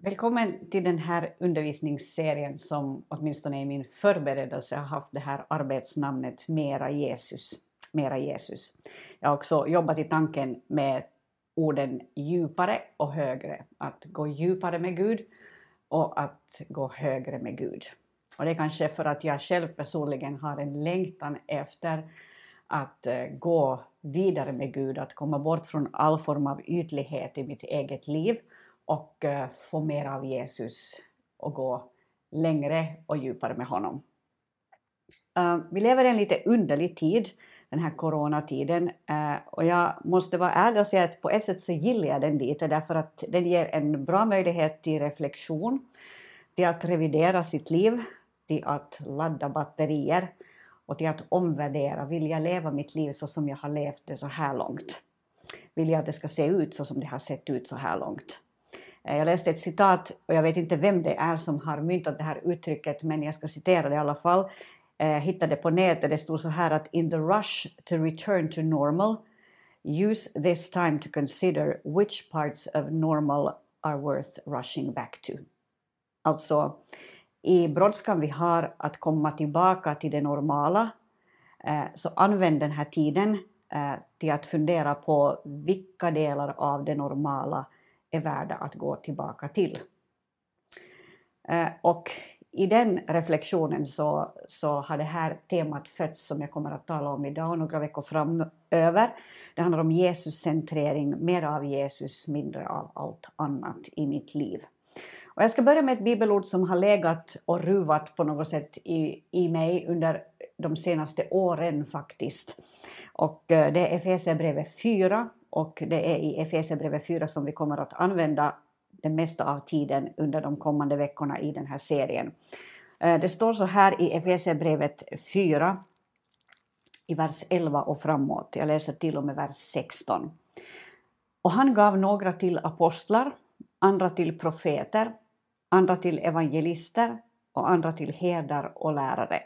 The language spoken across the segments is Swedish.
Välkommen till den här undervisningsserien som åtminstone i min förberedelse har haft det här arbetsnamnet Mera Jesus. Mera Jesus. Jag har också jobbat i tanken med orden djupare och högre, att gå djupare med Gud och att gå högre med Gud. Och det är kanske för att jag själv personligen har en längtan efter att eh, gå vidare med Gud, att komma bort från all form av ytlighet i mitt eget liv och eh, få mer av Jesus och gå längre och djupare med honom. Eh, vi lever i en lite underlig tid, den här coronatiden, eh, och jag måste vara ärlig och säga att på ett sätt så gillar jag den lite därför att den ger en bra möjlighet till reflektion, till att revidera sitt liv, till att ladda batterier och till att omvärdera. Vill jag leva mitt liv så som jag har levt det så här långt? Vill jag att det ska se ut så som det har sett ut så här långt? Eh, jag läste ett citat, och jag vet inte vem det är som har myntat det här uttrycket, men jag ska citera det i alla fall. Jag hittade på nätet, det stod så här att in the rush to return to normal, use this time to consider which parts of normal are worth rushing back to. Alltså, i brådskan vi har att komma tillbaka till det normala, eh, så använd den här tiden till att fundera på vilka delar av det normala är värda att gå tillbaka till. Eh, och i den reflektionen så, så har det här temat fötts som jag kommer att tala om idag och några veckor framöver. Det handlar om Jesuscentrering, mer av Jesus, mindre av allt annat i mitt liv. Och jag ska börja med ett bibelord som har legat och ruvat på något sätt i, i mig under de senaste åren faktiskt. Och eh, det är Efesierbrevet 4 och det är i Efesierbrevet 4 som vi kommer att använda det mesta av tiden under de kommande veckorna i den här serien. Eh, det står så här i Efesierbrevet 4 i vers 11 och framåt. Jag läser till och med vers 16. Och han gav några till apostlar, andra till profeter, andra till evangelister och andra till herdar och lärare.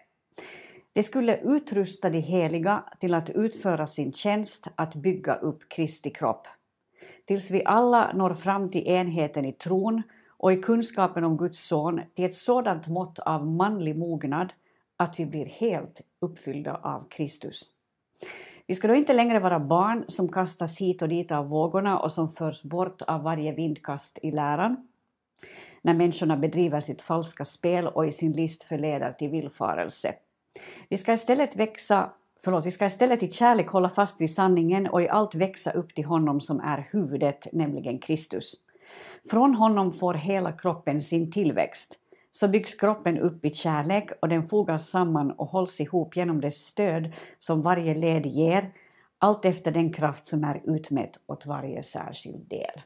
Det skulle utrusta de heliga till att utföra sin tjänst att bygga upp Kristi kropp, tills vi alla når fram till enheten i tron och i kunskapen om Guds son till ett sådant mått av manlig mognad att vi blir helt uppfyllda av Kristus. Vi ska då inte längre vara barn som kastas hit och dit av vågorna och som förs bort av varje vindkast i läran, när människorna bedriver sitt falska spel och i sin list förleder till villfarelse. Vi ska istället växa Förlåt, vi ska istället i kärlek hålla fast vid sanningen och i allt växa upp till honom som är huvudet, nämligen Kristus. Från honom får hela kroppen sin tillväxt. Så byggs kroppen upp i kärlek och den fogas samman och hålls ihop genom det stöd som varje led ger, allt efter den kraft som är utmätt åt varje särskild del.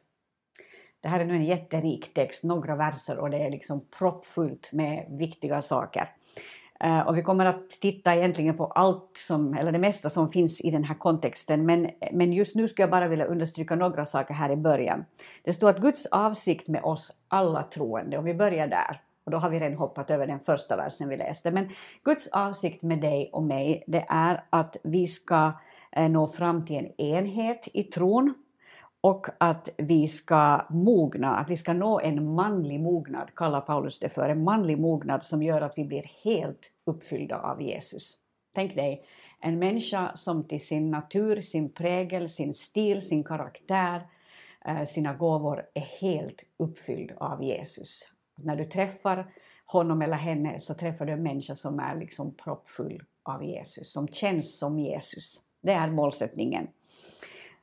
Det här är nu en jätterik text, några verser och det är liksom proppfullt med viktiga saker. Eh, och vi kommer att titta egentligen på allt som, eller det mesta som finns i den här kontexten, men, men just nu skulle jag bara vilja understryka några saker här i början. Det står att Guds avsikt med oss alla troende, om vi börjar där, och då har vi redan hoppat över den första versen vi läste, men Guds avsikt med dig och mig, det är att vi ska eh, nå fram till en enhet i tron, och att vi ska mogna, att vi ska nå en manlig mognad, kallar Paulus det för, en manlig mognad som gör att vi blir helt uppfyllda av Jesus. Tänk dig, en människa som till sin natur, sin prägel, sin stil, sin karaktär, eh, sina gåvor är helt uppfylld av Jesus. När du träffar honom eller henne så träffar du en människa som är liksom proppfull av Jesus, som känns som Jesus. Det är målsättningen.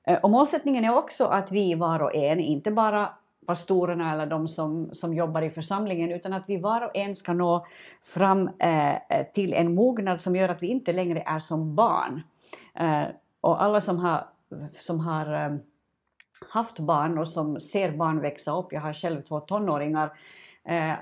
Eh, och målsättningen är också att vi var och en, inte bara pastorerna eller de som, som jobbar i församlingen, utan att vi var och en ska nå fram eh, eh, till en mognad som gör att vi inte längre är som barn. Eh, och alla som har, som har eh, haft barn och som ser barn växa upp, jag har själv två tonåringar, eh,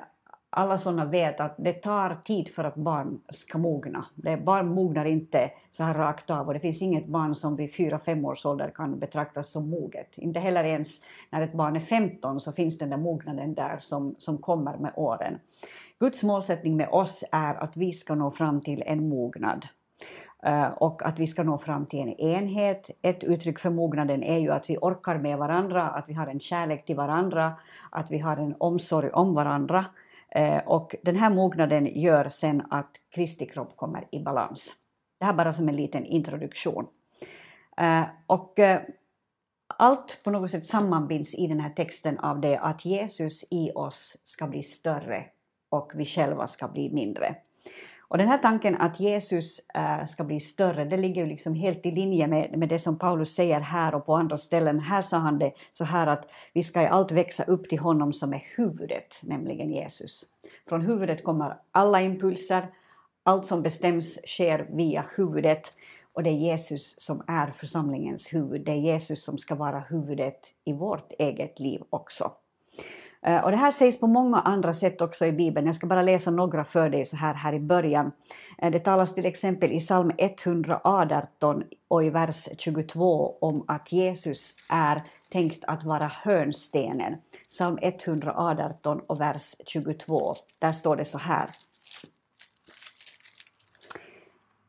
alla sådana vet att det tar tid för att barn ska mogna. Det, barn mognar inte så här rakt av och det finns inget barn som vid 4-5 års ålder kan betraktas som moget. Inte heller ens när ett barn är 15 så finns den där mognaden där som, som kommer med åren. Guds målsättning med oss är att vi ska nå fram till en mognad. Eh, och att vi ska nå fram till en enhet. Ett uttryck för mognaden är ju att vi orkar med varandra, att vi har en kärlek till varandra, att vi har en omsorg om varandra. Eh, och den här mognaden gör sen att Kristi kropp kommer i balans. Det här bara som en liten introduktion. Eh, och eh, allt på något sätt sammanbinds i den här texten av det att Jesus i oss ska bli större och vi själva ska bli mindre. Och den här tanken att Jesus äh, ska bli större, det ligger ju liksom helt i linje med, med det som Paulus säger här och på andra ställen. Här sa han det så här att vi ska i allt växa upp till honom som är huvudet, nämligen Jesus. Från huvudet kommer alla impulser, allt som bestäms sker via huvudet och det är Jesus som är församlingens huvud. Det är Jesus som ska vara huvudet i vårt eget liv också. Eh, och det här sägs på många andra sätt också i Bibeln. Jag ska bara läsa några för dig så här, här i början. Eh, det talas till exempel i psalm 118 och i vers 22 om att Jesus är tänkt att vara hörnstenen. Psalm 118 och vers 22. Där står det så här.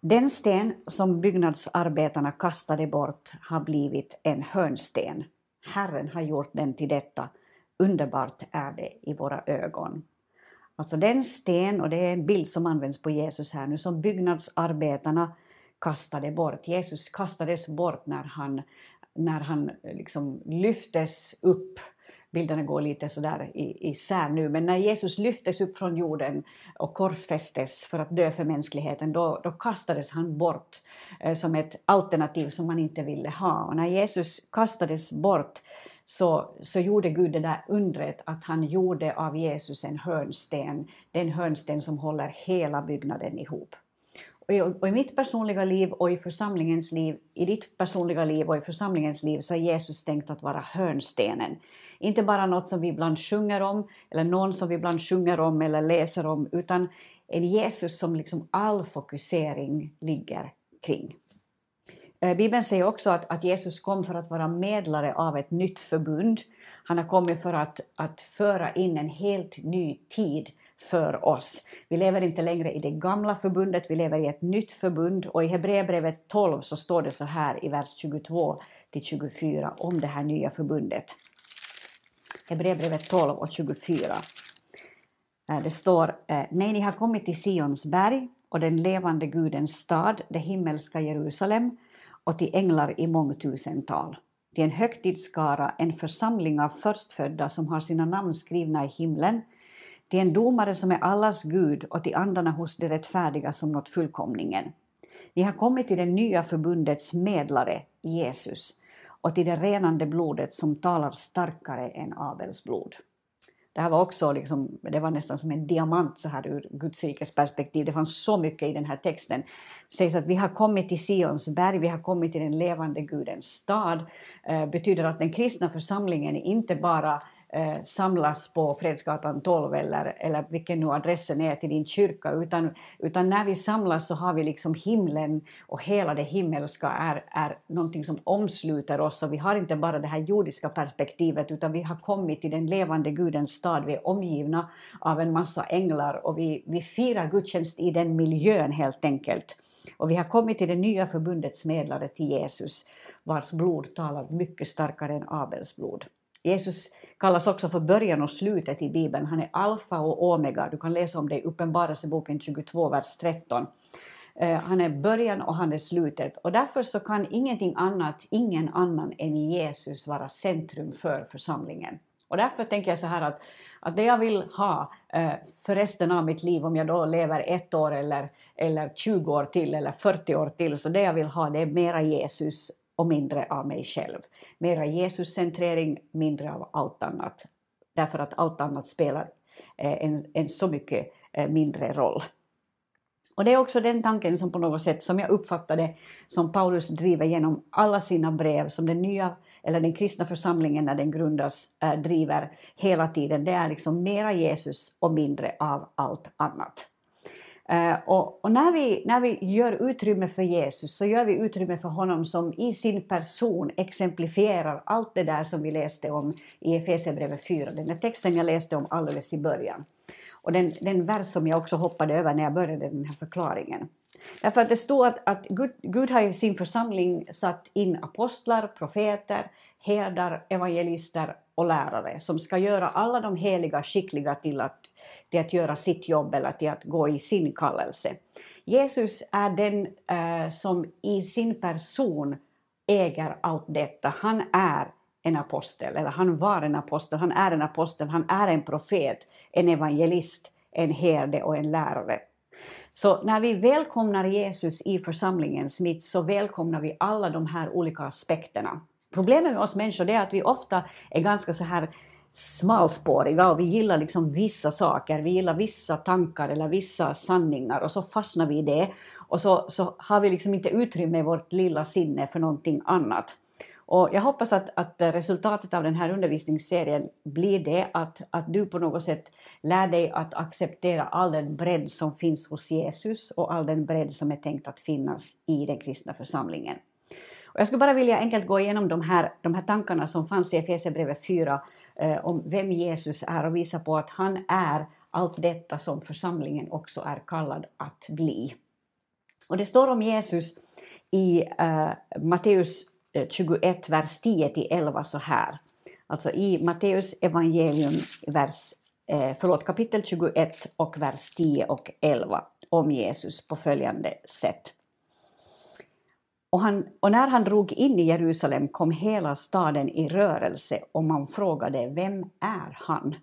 Den sten som byggnadsarbetarna kastade bort har blivit en hörnsten. Herren har gjort den till detta. Underbart är det i våra ögon. Alltså den sten, och det är en bild som används på Jesus här nu, som byggnadsarbetarna kastade bort. Jesus kastades bort när han, när han eh, liksom lyftes upp bilderna går lite sådär isär nu, men när Jesus lyftes upp från jorden och korsfästes för att dö för mänskligheten, då, då kastades han bort eh, som ett alternativ som man inte ville ha. Och när Jesus kastades bort så, så gjorde Gud det där undret att han gjorde av Jesus en hörnsten, den hörnsten som håller hela byggnaden ihop. Och i, och i mitt personliga liv och i församlingens liv, i ditt personliga liv och i församlingens liv så är Jesus tänkt att vara hörnstenen. Inte bara något som vi ibland sjunger om, eller någon som vi ibland sjunger om eller läser om, utan en Jesus som liksom all fokusering ligger kring. Eh, Bibeln säger också att, att Jesus kom för att vara medlare av ett nytt förbund. Han har kommit för att, att föra in en helt ny tid för oss. Vi lever inte längre i det gamla förbundet, vi lever i ett nytt förbund och i Hebreerbrevet 12 så står det så här i vers 22 till 24 om det här nya förbundet. Hebreerbrevet 12 och 24. Eh, det står, eh, nej ni har kommit till Sions berg och den levande Gudens stad, det himmelska Jerusalem och till änglar i mångtusental till en högtidsskara, en församling av förstfödda som har sina namn skrivna i himlen, till en domare som är allas Gud och till andarna hos de rättfärdiga som nått fullkomningen. Vi har kommit till det nya förbundets medlare, Jesus, och till det renande blodet som talar starkare än Abels blod. Det här var också liksom, det var nästan som en diamant så här ur Guds rikes perspektiv. Det fanns så mycket i den här texten. Det sägs att vi har kommit till Sions berg, vi har kommit till den levande Gudens stad. Eh, betyder att den kristna församlingen inte bara eh, samlas på Fredsgatan 12 eller, eller vilken nu adressen är till din kyrka, utan, utan när vi samlas så har vi liksom himlen och hela det himmelska är, är någonting som omsluter oss och vi har inte bara det här jordiska perspektivet utan vi har kommit till den levande Gudens stad, vi är omgivna av en massa änglar och vi, vi firar gudstjänst i den miljön helt enkelt. Och vi har kommit till det nya förbundets medlare till Jesus vars blod talar mycket starkare än Abels blod. Jesus kallas också för början och slutet i Bibeln. Han är alfa och omega. Du kan läsa om det i Uppenbarelseboken 22, vers 13. Eh, han är början och han är slutet. Och därför så kan ingenting annat, ingen annan än Jesus vara centrum för församlingen. Och därför tänker jag så här att, att det jag vill ha eh, för resten av mitt liv, om jag då lever ett år eller, eller 20 år till eller 40 år till, så det jag vill ha det är mera Jesus och mindre av mig själv. Mera Jesuscentrering, mindre av allt annat. Därför att allt annat spelar eh, en, en så mycket eh, mindre roll. Och det är också den tanken som på något sätt, som jag uppfattade, som Paulus driver genom alla sina brev, som den nya, eller den kristna församlingen när den grundas, eh, driver hela tiden. Det är liksom mera Jesus och mindre av allt annat. Eh, och, och, när, vi, när vi gör utrymme för Jesus så gör vi utrymme för honom som i sin person exemplifierar allt det där som vi läste om i Efesierbrevet 4, den där texten jag läste om alldeles i början. Och den, den vers som jag också hoppade över när jag började den här förklaringen. Därför att det står att, att Gud, Gud har i sin församling satt in apostlar, profeter, herdar, evangelister och lärare som ska göra alla de heliga skickliga till att, till att göra sitt jobb eller till att gå i sin kallelse. Jesus är den eh, som i sin person äger allt detta. Han är en apostel, eller han var en apostel, han är en apostel, han är en profet, en evangelist, en herde och en lärare. Så när vi välkomnar Jesus i församlingens mitt så välkomnar vi alla de här olika aspekterna. Problemet med oss människor är att vi ofta är ganska så här smalspåriga och vi gillar liksom vissa saker, vi gillar vissa tankar eller vissa sanningar och så fastnar vi i det och så, så har vi liksom inte utrymme i vårt lilla sinne för någonting annat. Och jag hoppas att, att resultatet av den här undervisningsserien blir det att, att du på något sätt lär dig att acceptera all den bredd som finns hos Jesus och all den bredd som är tänkt att finnas i den kristna församlingen. Och jag skulle bara vilja enkelt gå igenom de här, de här tankarna som fanns i Efesierbrevet 4 eh, om vem Jesus är och visa på att han är allt detta som församlingen också är kallad att bli. Och det står om Jesus i eh, Matteus eh, 21, vers 10-11 så här. Alltså i Matteus evangelium, vers, eh, förlåt, kapitel 21 och vers 10 och 11 om Jesus på följande sätt. Och, han, och när han drog in i Jerusalem kom hela staden i rörelse och man frågade vem är han?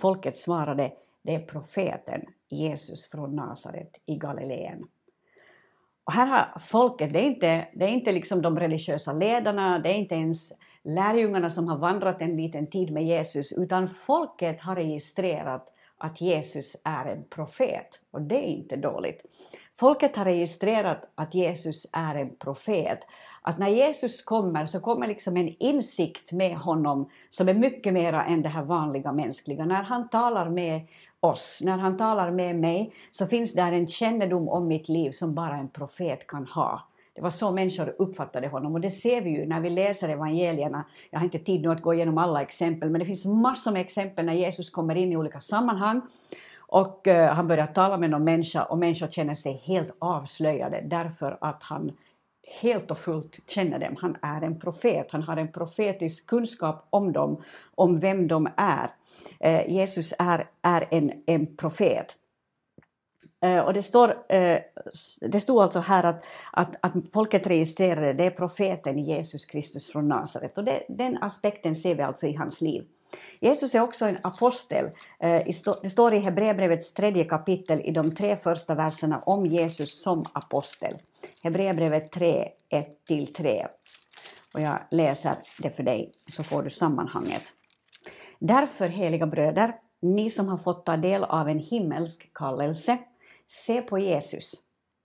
Folket svarade det är profeten Jesus från Nasaret i Galileen. Och här har folket, det är inte, det är inte liksom de religiösa ledarna, det är inte ens lärjungarna som har vandrat en liten tid med Jesus, utan folket har registrerat att Jesus är en profet. Och det är inte dåligt. Folket har registrerat att Jesus är en profet. Att när Jesus kommer så kommer liksom en insikt med honom som är mycket mera än det här vanliga mänskliga. När han talar med oss. När han talar med mig så finns där en kännedom om mitt liv som bara en profet kan ha. Det var så människor uppfattade honom och det ser vi ju när vi läser evangelierna. Jag har inte tid nu att gå igenom alla exempel men det finns massor med exempel när Jesus kommer in i olika sammanhang och eh, han börjar tala med någon människa och människor känner sig helt avslöjade därför att han helt och fullt känner dem. Han är en profet, han har en profetisk kunskap om dem, om vem de är. Eh, Jesus är, är en, en profet. Eh, och det står, eh, det stod alltså här att, att, att folket registrerade det är profeten Jesus Kristus från Nasaret. Och det, den aspekten ser vi alltså i hans liv. Jesus är också en apostel. Eh, det står i Hebreerbrevets tredje kapitel i de tre första verserna om Jesus som apostel. Hebreerbrevet 3, 1-3. Och jag läser det för dig så får du sammanhanget. Därför, heliga bröder, ni som har fått ta del av en himmelsk kallelse, se på Jesus,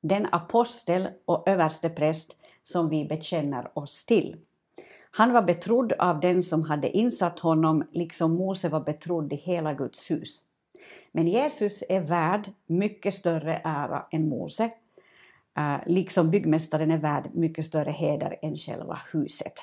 den apostel och överstepräst som vi bekänner oss till. Han var betrodd av den som hade insatt honom, liksom Mose var betrodd i hela Guds hus. Men Jesus är värd mycket större ära än Mose, eh, liksom byggmästaren är värd mycket större heder än själva huset.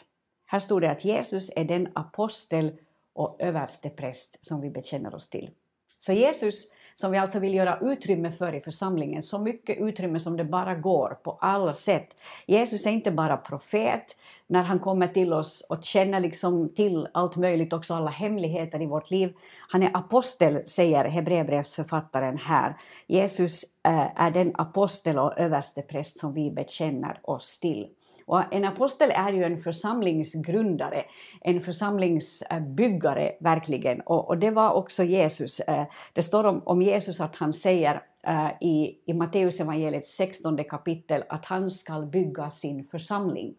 Här stod det att Jesus är den apostel och överste präst som vi bekänner oss till. Så Jesus som vi alltså vill göra utrymme för i församlingen, så mycket utrymme som det bara går på alla sätt. Jesus är inte bara profet när han kommer till oss och känner liksom till allt möjligt, också alla hemligheter i vårt liv. Han är apostel, säger Hebreerbrevsförfattaren här. Jesus eh, är den apostel och överste präst som vi bekänner oss till. Och en apostel är ju en församlingsgrundare, en församlingsbyggare verkligen. Och, och det var också Jesus. Eh, det står om, om Jesus att han säger eh, i, i Matteus 16 kapitel att han ska bygga sin församling.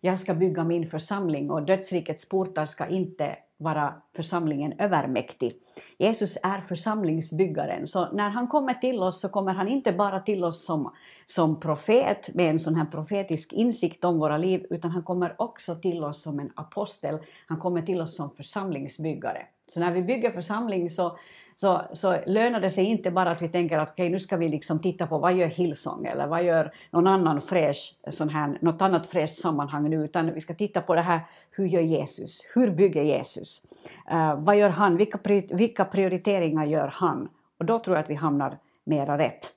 Jag ska bygga min församling och dödsrikets portar ska inte vara församlingen övermäktig. Jesus är församlingsbyggaren, så när han kommer till oss så kommer han inte bara till oss som, som profet med en sån här profetisk insikt om våra liv, utan han kommer också till oss som en apostel. Han kommer till oss som församlingsbyggare. Så när vi bygger församling så så, så lönar det sig inte bara att vi tänker att okay, nu ska vi liksom titta på vad gör Hillsong eller vad gör någon annan fräsch, sån här, något annat fräscht sammanhang nu, utan vi ska titta på det här, hur gör Jesus? Hur bygger Jesus? Uh, vad gör han? Vilka, vilka prioriteringar gör han? Och då tror jag att vi hamnar mera rätt.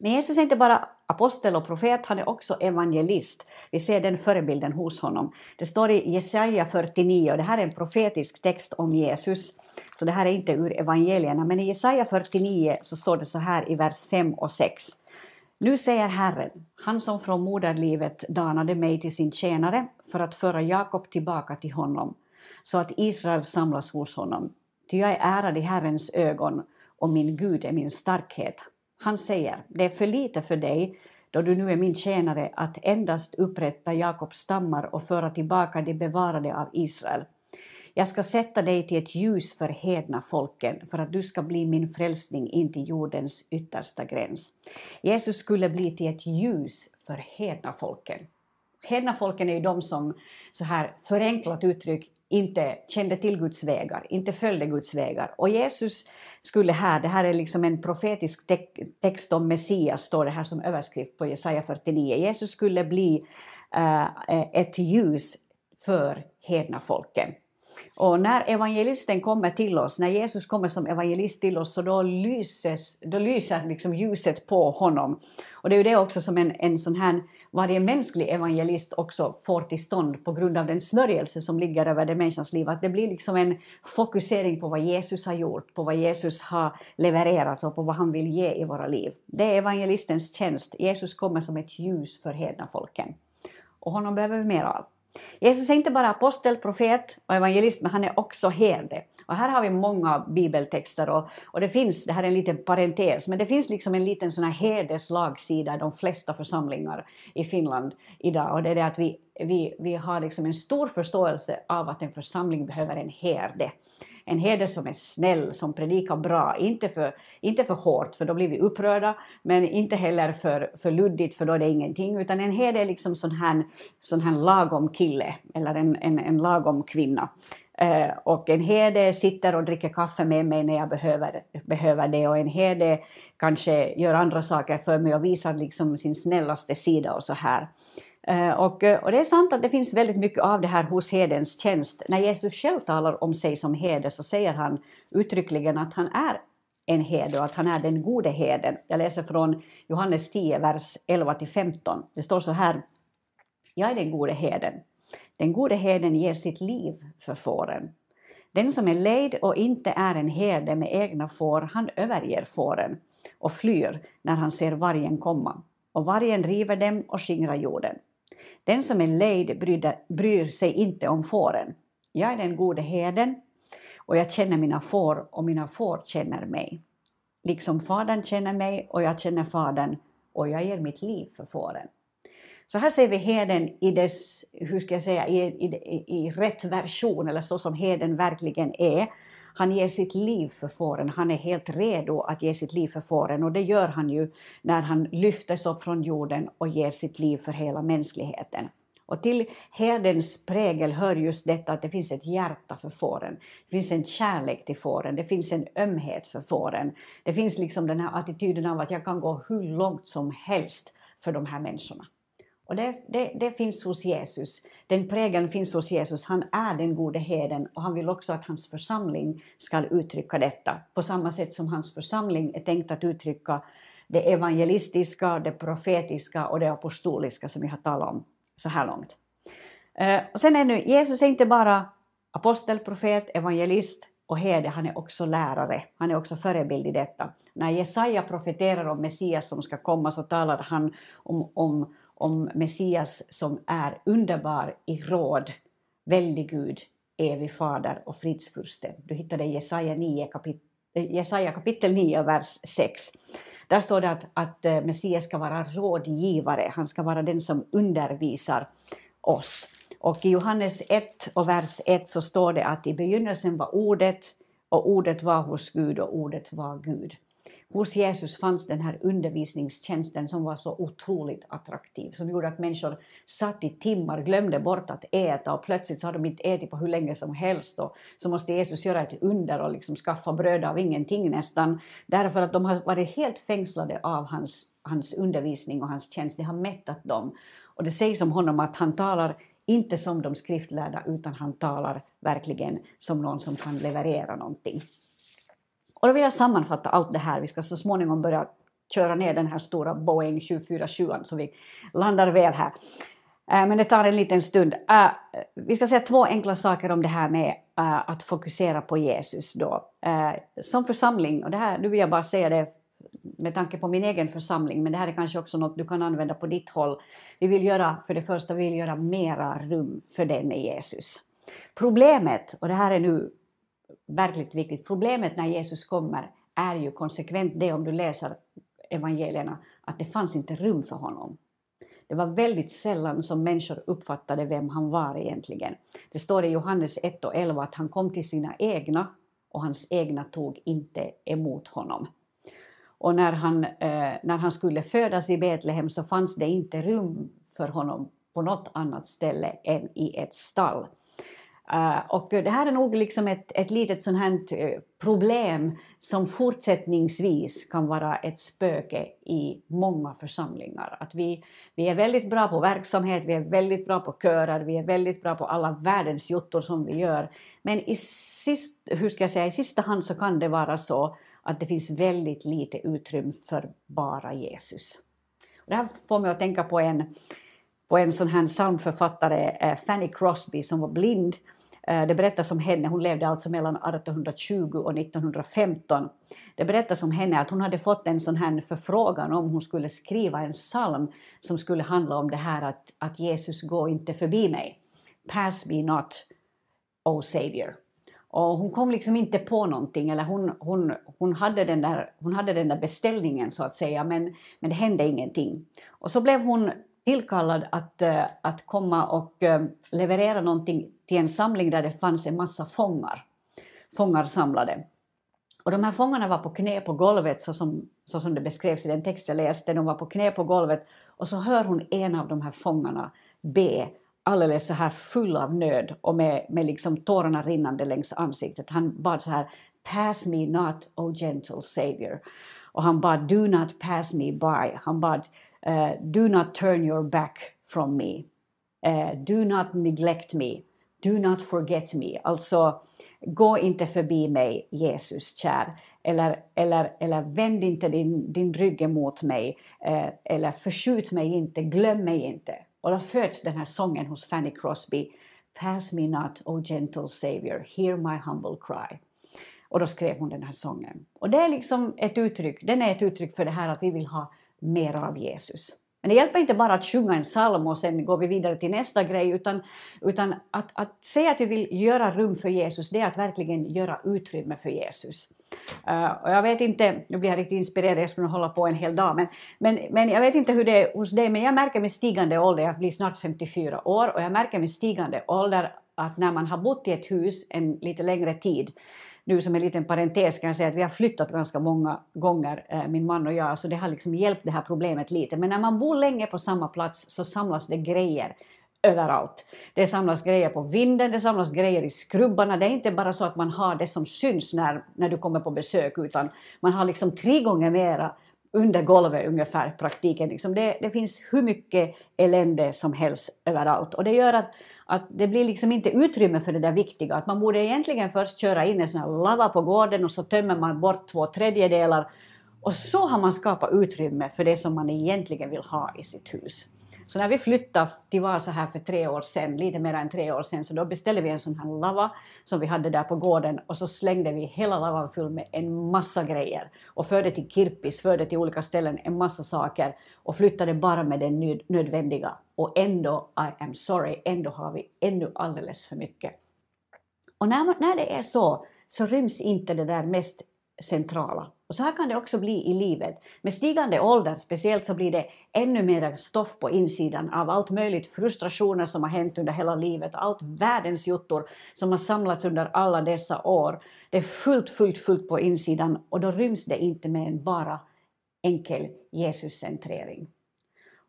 Men Jesus är inte bara apostel och profet, han är också evangelist. Vi ser den förebilden hos honom. Det står i Jesaja 49, och det här är en profetisk text om Jesus, så det här är inte ur evangelierna, men i Jesaja 49 så står det så här i vers 5 och 6. Nu säger Herren, han som från moderlivet danade mig till sin tjänare för att föra Jakob tillbaka till honom, så att Israel samlas hos honom. Ty jag är ärad i Herrens ögon och min Gud är min starkhet. Han säger, det är för lite för dig, då du nu är min tjänare, att endast upprätta Jakobs stammar och föra tillbaka de bevarade av Israel. Jag ska sätta dig till ett ljus för hedna folken, för att du ska bli min frälsning in till jordens yttersta gräns. Jesus skulle bli till ett ljus för hedna folken. Hedna folken är ju de som, så här förenklat uttryck, inte kände till Guds vägar, inte följde Guds vägar. Och Jesus skulle här, det här är liksom en profetisk text om Messias, står det här som överskrift på Jesaja 49. Jesus skulle bli uh, ett ljus för hedna folken. Och när evangelisten kommer till oss, när Jesus kommer som evangelist till oss, så då, lyses, då lyser liksom ljuset på honom. Och det är ju det också som en, en sån här varje mänsklig evangelist också får till stånd på grund av den smörjelse som ligger över det människans liv. Att det blir liksom en fokusering på vad Jesus har gjort, på vad Jesus har levererat och på vad han vill ge i våra liv. Det är evangelistens tjänst. Jesus kommer som ett ljus för hedna folken. Och honom behöver vi mer av. Jesus är inte bara apostel, profet och evangelist, men han är också herde. Och här har vi många bibeltexter och, och det finns, det här är en liten parentes, men det finns liksom en liten sån här herdeslagsida i de flesta församlingar i Finland idag och det är det att vi, vi, vi har liksom en stor förståelse av att en församling behöver en herde en herde som är snäll, som predikar bra, inte för, inte för hårt för då blir vi upprörda, men inte heller för, för luddigt för då är det ingenting, utan en herde är liksom sån här, sån här lagom kille eller en, en, en lagom kvinna. Eh, och en herde sitter och dricker kaffe med mig när jag behöver, behöver det och en herde kanske gör andra saker för mig och visar liksom sin snällaste sida och så här. Eh, och, eh, och, det är sant att det finns väldigt mycket av det här hos hedens tjänst. När Jesus själv talar om sig som herde så säger han uttryckligen att han är en herde och att han är den gode herden. Jag läser från Johannes 10, vers 11-15. Det står så här. Jag är den gode herden. Den gode herden ger sitt liv för fåren. Den som är lejd och inte är en herde med egna får, han överger fåren och flyr när han ser vargen komma. Och vargen river dem och skingrar jorden. Den som är lejd bryr sig inte om fåren. Jag är den gode herden och jag känner mina får och mina får känner mig. Liksom Fadern känner mig och jag känner Fadern och jag ger mitt liv för fåren. Så här ser vi heden i dess, hur ska jag säga, i, i, i rätt version, eller så som heden verkligen är. Han ger sitt liv för fåren, han är helt redo att ge sitt liv för fåren och det gör han ju när han lyftes upp från jorden och ger sitt liv för hela mänskligheten. Och till herdens prägel hör just detta att det finns ett hjärta för fåren. Det finns en kärlek till fåren, det finns en ömhet för fåren. Det finns liksom den här attityden av att jag kan gå hur långt som helst för de här människorna. Och det, det, det, finns hos Jesus. Den prägeln finns hos Jesus. Han är den gode heden och han vill också att hans församling ska uttrycka detta. På samma sätt som hans församling är tänkt att uttrycka det evangelistiska, det profetiska och det apostoliska som vi har talat om så här långt. Eh, och sen är nu, Jesus är inte bara apostel, profet, evangelist och herde, han är också lärare. Han är också förebild i detta. När Jesaja profeterar om Messias som ska komma så talar han om, om om Messias som är underbar i råd, väldig Gud, evig fader och fridsfurste. Du hittar det i Jesaja, 9, kapit eh, Jesaja kapitel 9, vers 6. Där står det att, att eh, Messias ska vara rådgivare, han ska vara den som undervisar oss. Och i Johannes 1 och vers 1 så står det att i begynnelsen var ordet och ordet var hos Gud och ordet var Gud hos Jesus fanns den här undervisningstjänsten som var så otroligt attraktiv, som gjorde att människor satt i timmar, glömde bort att äta och plötsligt så har de inte ätit på hur länge som helst och så måste Jesus göra ett under och liksom skaffa bröd av ingenting nästan, därför att de har varit helt fängslade av hans, hans undervisning och hans tjänst. Det har mättat dem. Och det sägs om honom att han talar inte som de skriftlärda utan han talar verkligen som någon som kan leverera någonting. Och då vill jag sammanfatta allt det här. Vi ska så småningom börja köra ner den här stora Boeing 747 så vi landar väl här. Eh, men det tar en liten stund. Eh, vi ska säga två enkla saker om det här med eh, att fokusera på Jesus. Då. Som församling, och det här, nu vill jag bara säga det med tanke på min egen församling, men det här är kanske också något du kan använda på ditt håll. Vi vill göra, för det första, vi vill göra mera rum för denne Jesus. Problemet, och det här är nu verkligt viktigt, problemet när Jesus kommer är ju konsekvent det om du läser evangelierna, att det fanns inte rum för honom. Det var väldigt sällan som människor uppfattade vem han var egentligen. Det står i Johannes 1 och 11 att han kom till sina egna och hans egna tog inte emot honom. Och när han, eh, när han skulle födas i Betlehem så fanns det inte rum för honom på något annat ställe än i ett stall. Uh, och det här är nog liksom ett, ett litet sånt här eh, problem som fortsättningsvis kan vara ett spöke i många församlingar. Att vi, vi är väldigt bra på verksamhet, vi är väldigt bra på körer, vi är väldigt bra på alla världens jottor som vi gör. Men i, sist, hur ska jag säga, i sista hand så kan det vara så att det finns väldigt lite utrymme för bara Jesus. Och det här får mig att tänka på en, på en sån här psalmförfattare, Fanny Crosby, som var blind. Eh, det berättas om henne, hon levde alltså mellan 1820 och 1915. Det berättas om henne att hon hade fått en sån här förfrågan om hon skulle skriva en psalm som skulle handla om det här att, att Jesus gå inte förbi mig. Pass me not, O Savior. Och hon kom liksom inte på någonting, eller hon, hon, hon, hade den där, hon hade den där beställningen så att säga, men, men det hände ingenting. Och så blev hon tillkallad att, eh, att komma och eh, leverera någonting till en samling där det fanns en massa fångar, fångar samlade. Och de här fångarna var på knä på golvet så som, så som det beskrevs i den text jag läste. De var på knä på golvet och så hör hon en av de här fångarna be alldeles så här full av nöd och med, med liksom tårarna rinnande längs ansiktet. Han bad så här Pass me not, O gentle Savior. Och han bad Do not pass me by. Han bad uh, Do not turn your back from me. Uh, do not neglect me. Do not forget me. Alltså, gå inte förbi mig, Jesus kär. Eller, eller, eller vänd inte din, din rygg emot mig. Uh, eller förskjut mig inte, glöm mig inte. Och då föds den här sången hos Fanny Crosby. Pass me not, O gentle Savior, hear my humble cry. Och då skrev hon den här sången. Och det är liksom ett uttryck, den är ett uttryck för det här att vi vill ha mer av Jesus. Men det hjälper inte bara att sjunga en psalm och sen går vi vidare till nästa grej, utan, utan att, att säga att vi vill göra rum för Jesus, det är att verkligen göra utrymme för Jesus. Uh, och jag vet inte, nu blir jag riktigt inspirerad, jag skulle hålla på en hel dag, men, men, men jag vet inte hur det är hos dig, men jag märker med stigande ålder, jag blir snart 54 år, och jag märker med stigande ålder att när man har bott i ett hus en lite längre tid, nu som en liten parentes kan jag säga att vi har flyttat ganska många gånger, eh, min man och jag, så det har liksom hjälpt det här problemet lite. Men när man bor länge på samma plats så samlas det grejer överallt. Det samlas grejer på vinden, det samlas grejer i skrubbarna. Det är inte bara så att man har det som syns när, när du kommer på besök, utan man har liksom tre gånger mera under golvet ungefär praktiken. Liksom det, det finns hur mycket elände som helst överallt. Och det gör att, att det blir liksom inte utrymme för det där viktiga. Att man borde egentligen först köra in en sån här lava på gården och så tömmer man bort två tredjedelar. Och så har man skapat utrymme för det som man egentligen vill ha i sitt hus. Så när vi flyttade till Vasa här för tre år sedan, lite mer än tre år sedan, så då beställde vi en sån här lava som vi hade där på gården och så slängde vi hela lavan full med en massa grejer och förde till Kirpis, förde till olika ställen en massa saker och flyttade bara med det nödvändiga. Och ändå, I am sorry, ändå har vi ännu alldeles för mycket. Och när, när det är så, så ryms inte det där mest centrala. Och så här kan det också bli i livet. Med stigande ålder speciellt så blir det ännu mer stoff på insidan av allt möjligt frustrationer som har hänt under hela livet, allt världens jottor som har samlats under alla dessa år. Det är fullt, fullt, fullt på insidan och då ryms det inte med en bara enkel Jesuscentrering.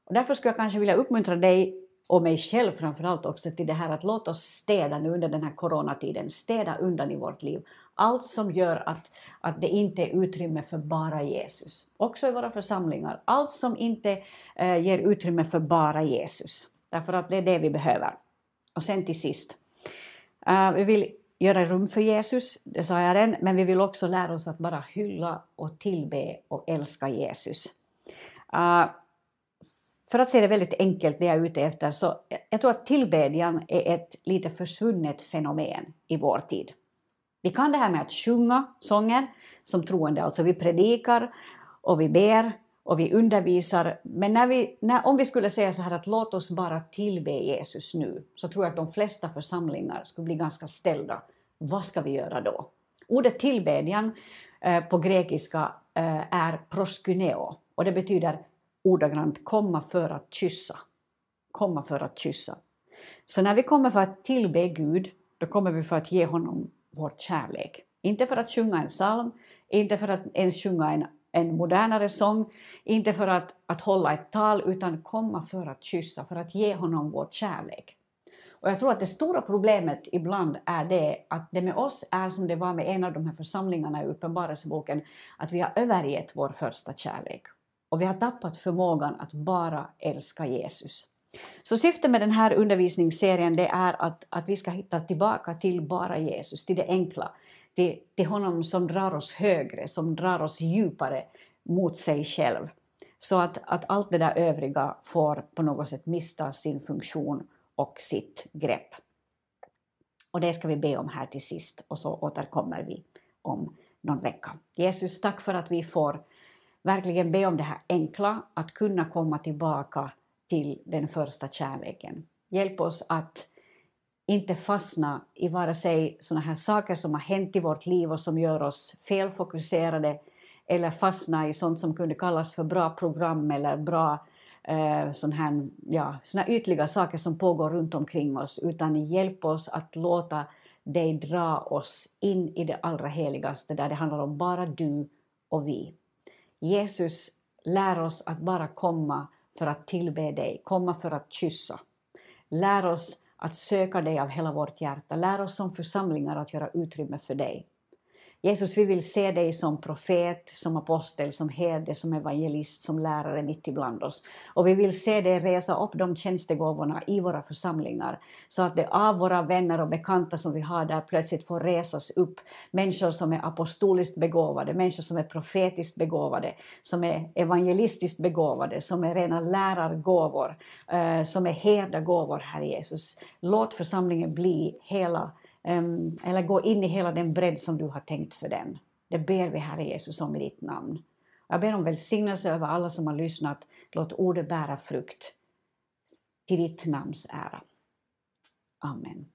Och därför skulle jag kanske vilja uppmuntra dig och mig själv framförallt också till det här att låt oss städa nu under den här coronatiden, städa undan i vårt liv. Allt som gör att, att det inte är utrymme för bara Jesus. Också i våra församlingar. Allt som inte eh, ger utrymme för bara Jesus. Därför att det är det vi behöver. Och sen till sist. Eh, vi vill göra rum för Jesus, det sa jag redan, men vi vill också lära oss att bara hylla och tillbe och älska Jesus. Uh, för att säga det väldigt enkelt, det jag är ute efter, så jag tror att tillbedjan är ett lite försvunnet fenomen i vår tid. Vi kan det här med att sjunga sånger som troende, alltså vi predikar och vi ber och vi undervisar. Men när vi, när, om vi skulle säga så här att låt oss bara tillbe Jesus nu, så tror jag att de flesta församlingar skulle bli ganska ställda. Vad ska vi göra då? Ordet tillbedjan eh, på grekiska eh, är proskuneo och det betyder ordagrant komma för att kyssa. Komma för att kyssa. Så när vi kommer för att tillbe Gud, då kommer vi för att ge honom vår kärlek. Inte för att sjunga en psalm, inte för att ens sjunga en, en modernare sång, inte för att, att hålla ett tal, utan komma för att kyssa, för att ge honom vår kärlek. Och jag tror att det stora problemet ibland är det att det med oss är som det var med en av de här församlingarna i Uppenbarelseboken, att vi har övergett vår första kärlek. Och vi har tappat förmågan att bara älska Jesus. Så syftet med den här undervisningsserien det är att, att vi ska hitta tillbaka till bara Jesus, till det enkla, till, till honom som drar oss högre, som drar oss djupare mot sig själv. Så att, att allt det där övriga får på något sätt mista sin funktion och sitt grepp. Och det ska vi be om här till sist och så återkommer vi om någon vecka. Jesus, tack för att vi får verkligen be om det här enkla, att kunna komma tillbaka till den första kärleken. Hjälp oss att inte fastna i vare sig sådana här saker som har hänt i vårt liv och som gör oss felfokuserade eller fastna i sånt som kunde kallas för bra program eller bra eh, sån här, ja, såna ytliga saker som pågår runt omkring oss, utan hjälp oss att låta dig dra oss in i det allra heligaste där det handlar om bara du och vi. Jesus lär oss att bara komma för att tillbe dig, komma för att kyssa. Lär oss att söka dig av hela vårt hjärta. Lär oss som församlingar att göra utrymme för dig. Jesus, vi vill se dig som profet, som apostel, som herde, som evangelist, som lärare mitt ibland oss. Och vi vill se dig resa upp de tjänstegåvorna i våra församlingar, så att det av våra vänner och bekanta som vi har där plötsligt får resas upp människor som är apostoliskt begåvade, människor som är profetiskt begåvade, som är evangelistiskt begåvade, som är rena lärargåvor, eh, som är herdagåvor, Herre Jesus. Låt församlingen bli hela eller gå in i hela den bredd som du har tänkt för den. Det ber vi Herre Jesus om i ditt namn. Jag ber om välsignelse över alla som har lyssnat. Låt ordet bära frukt till ditt namns ära. Amen.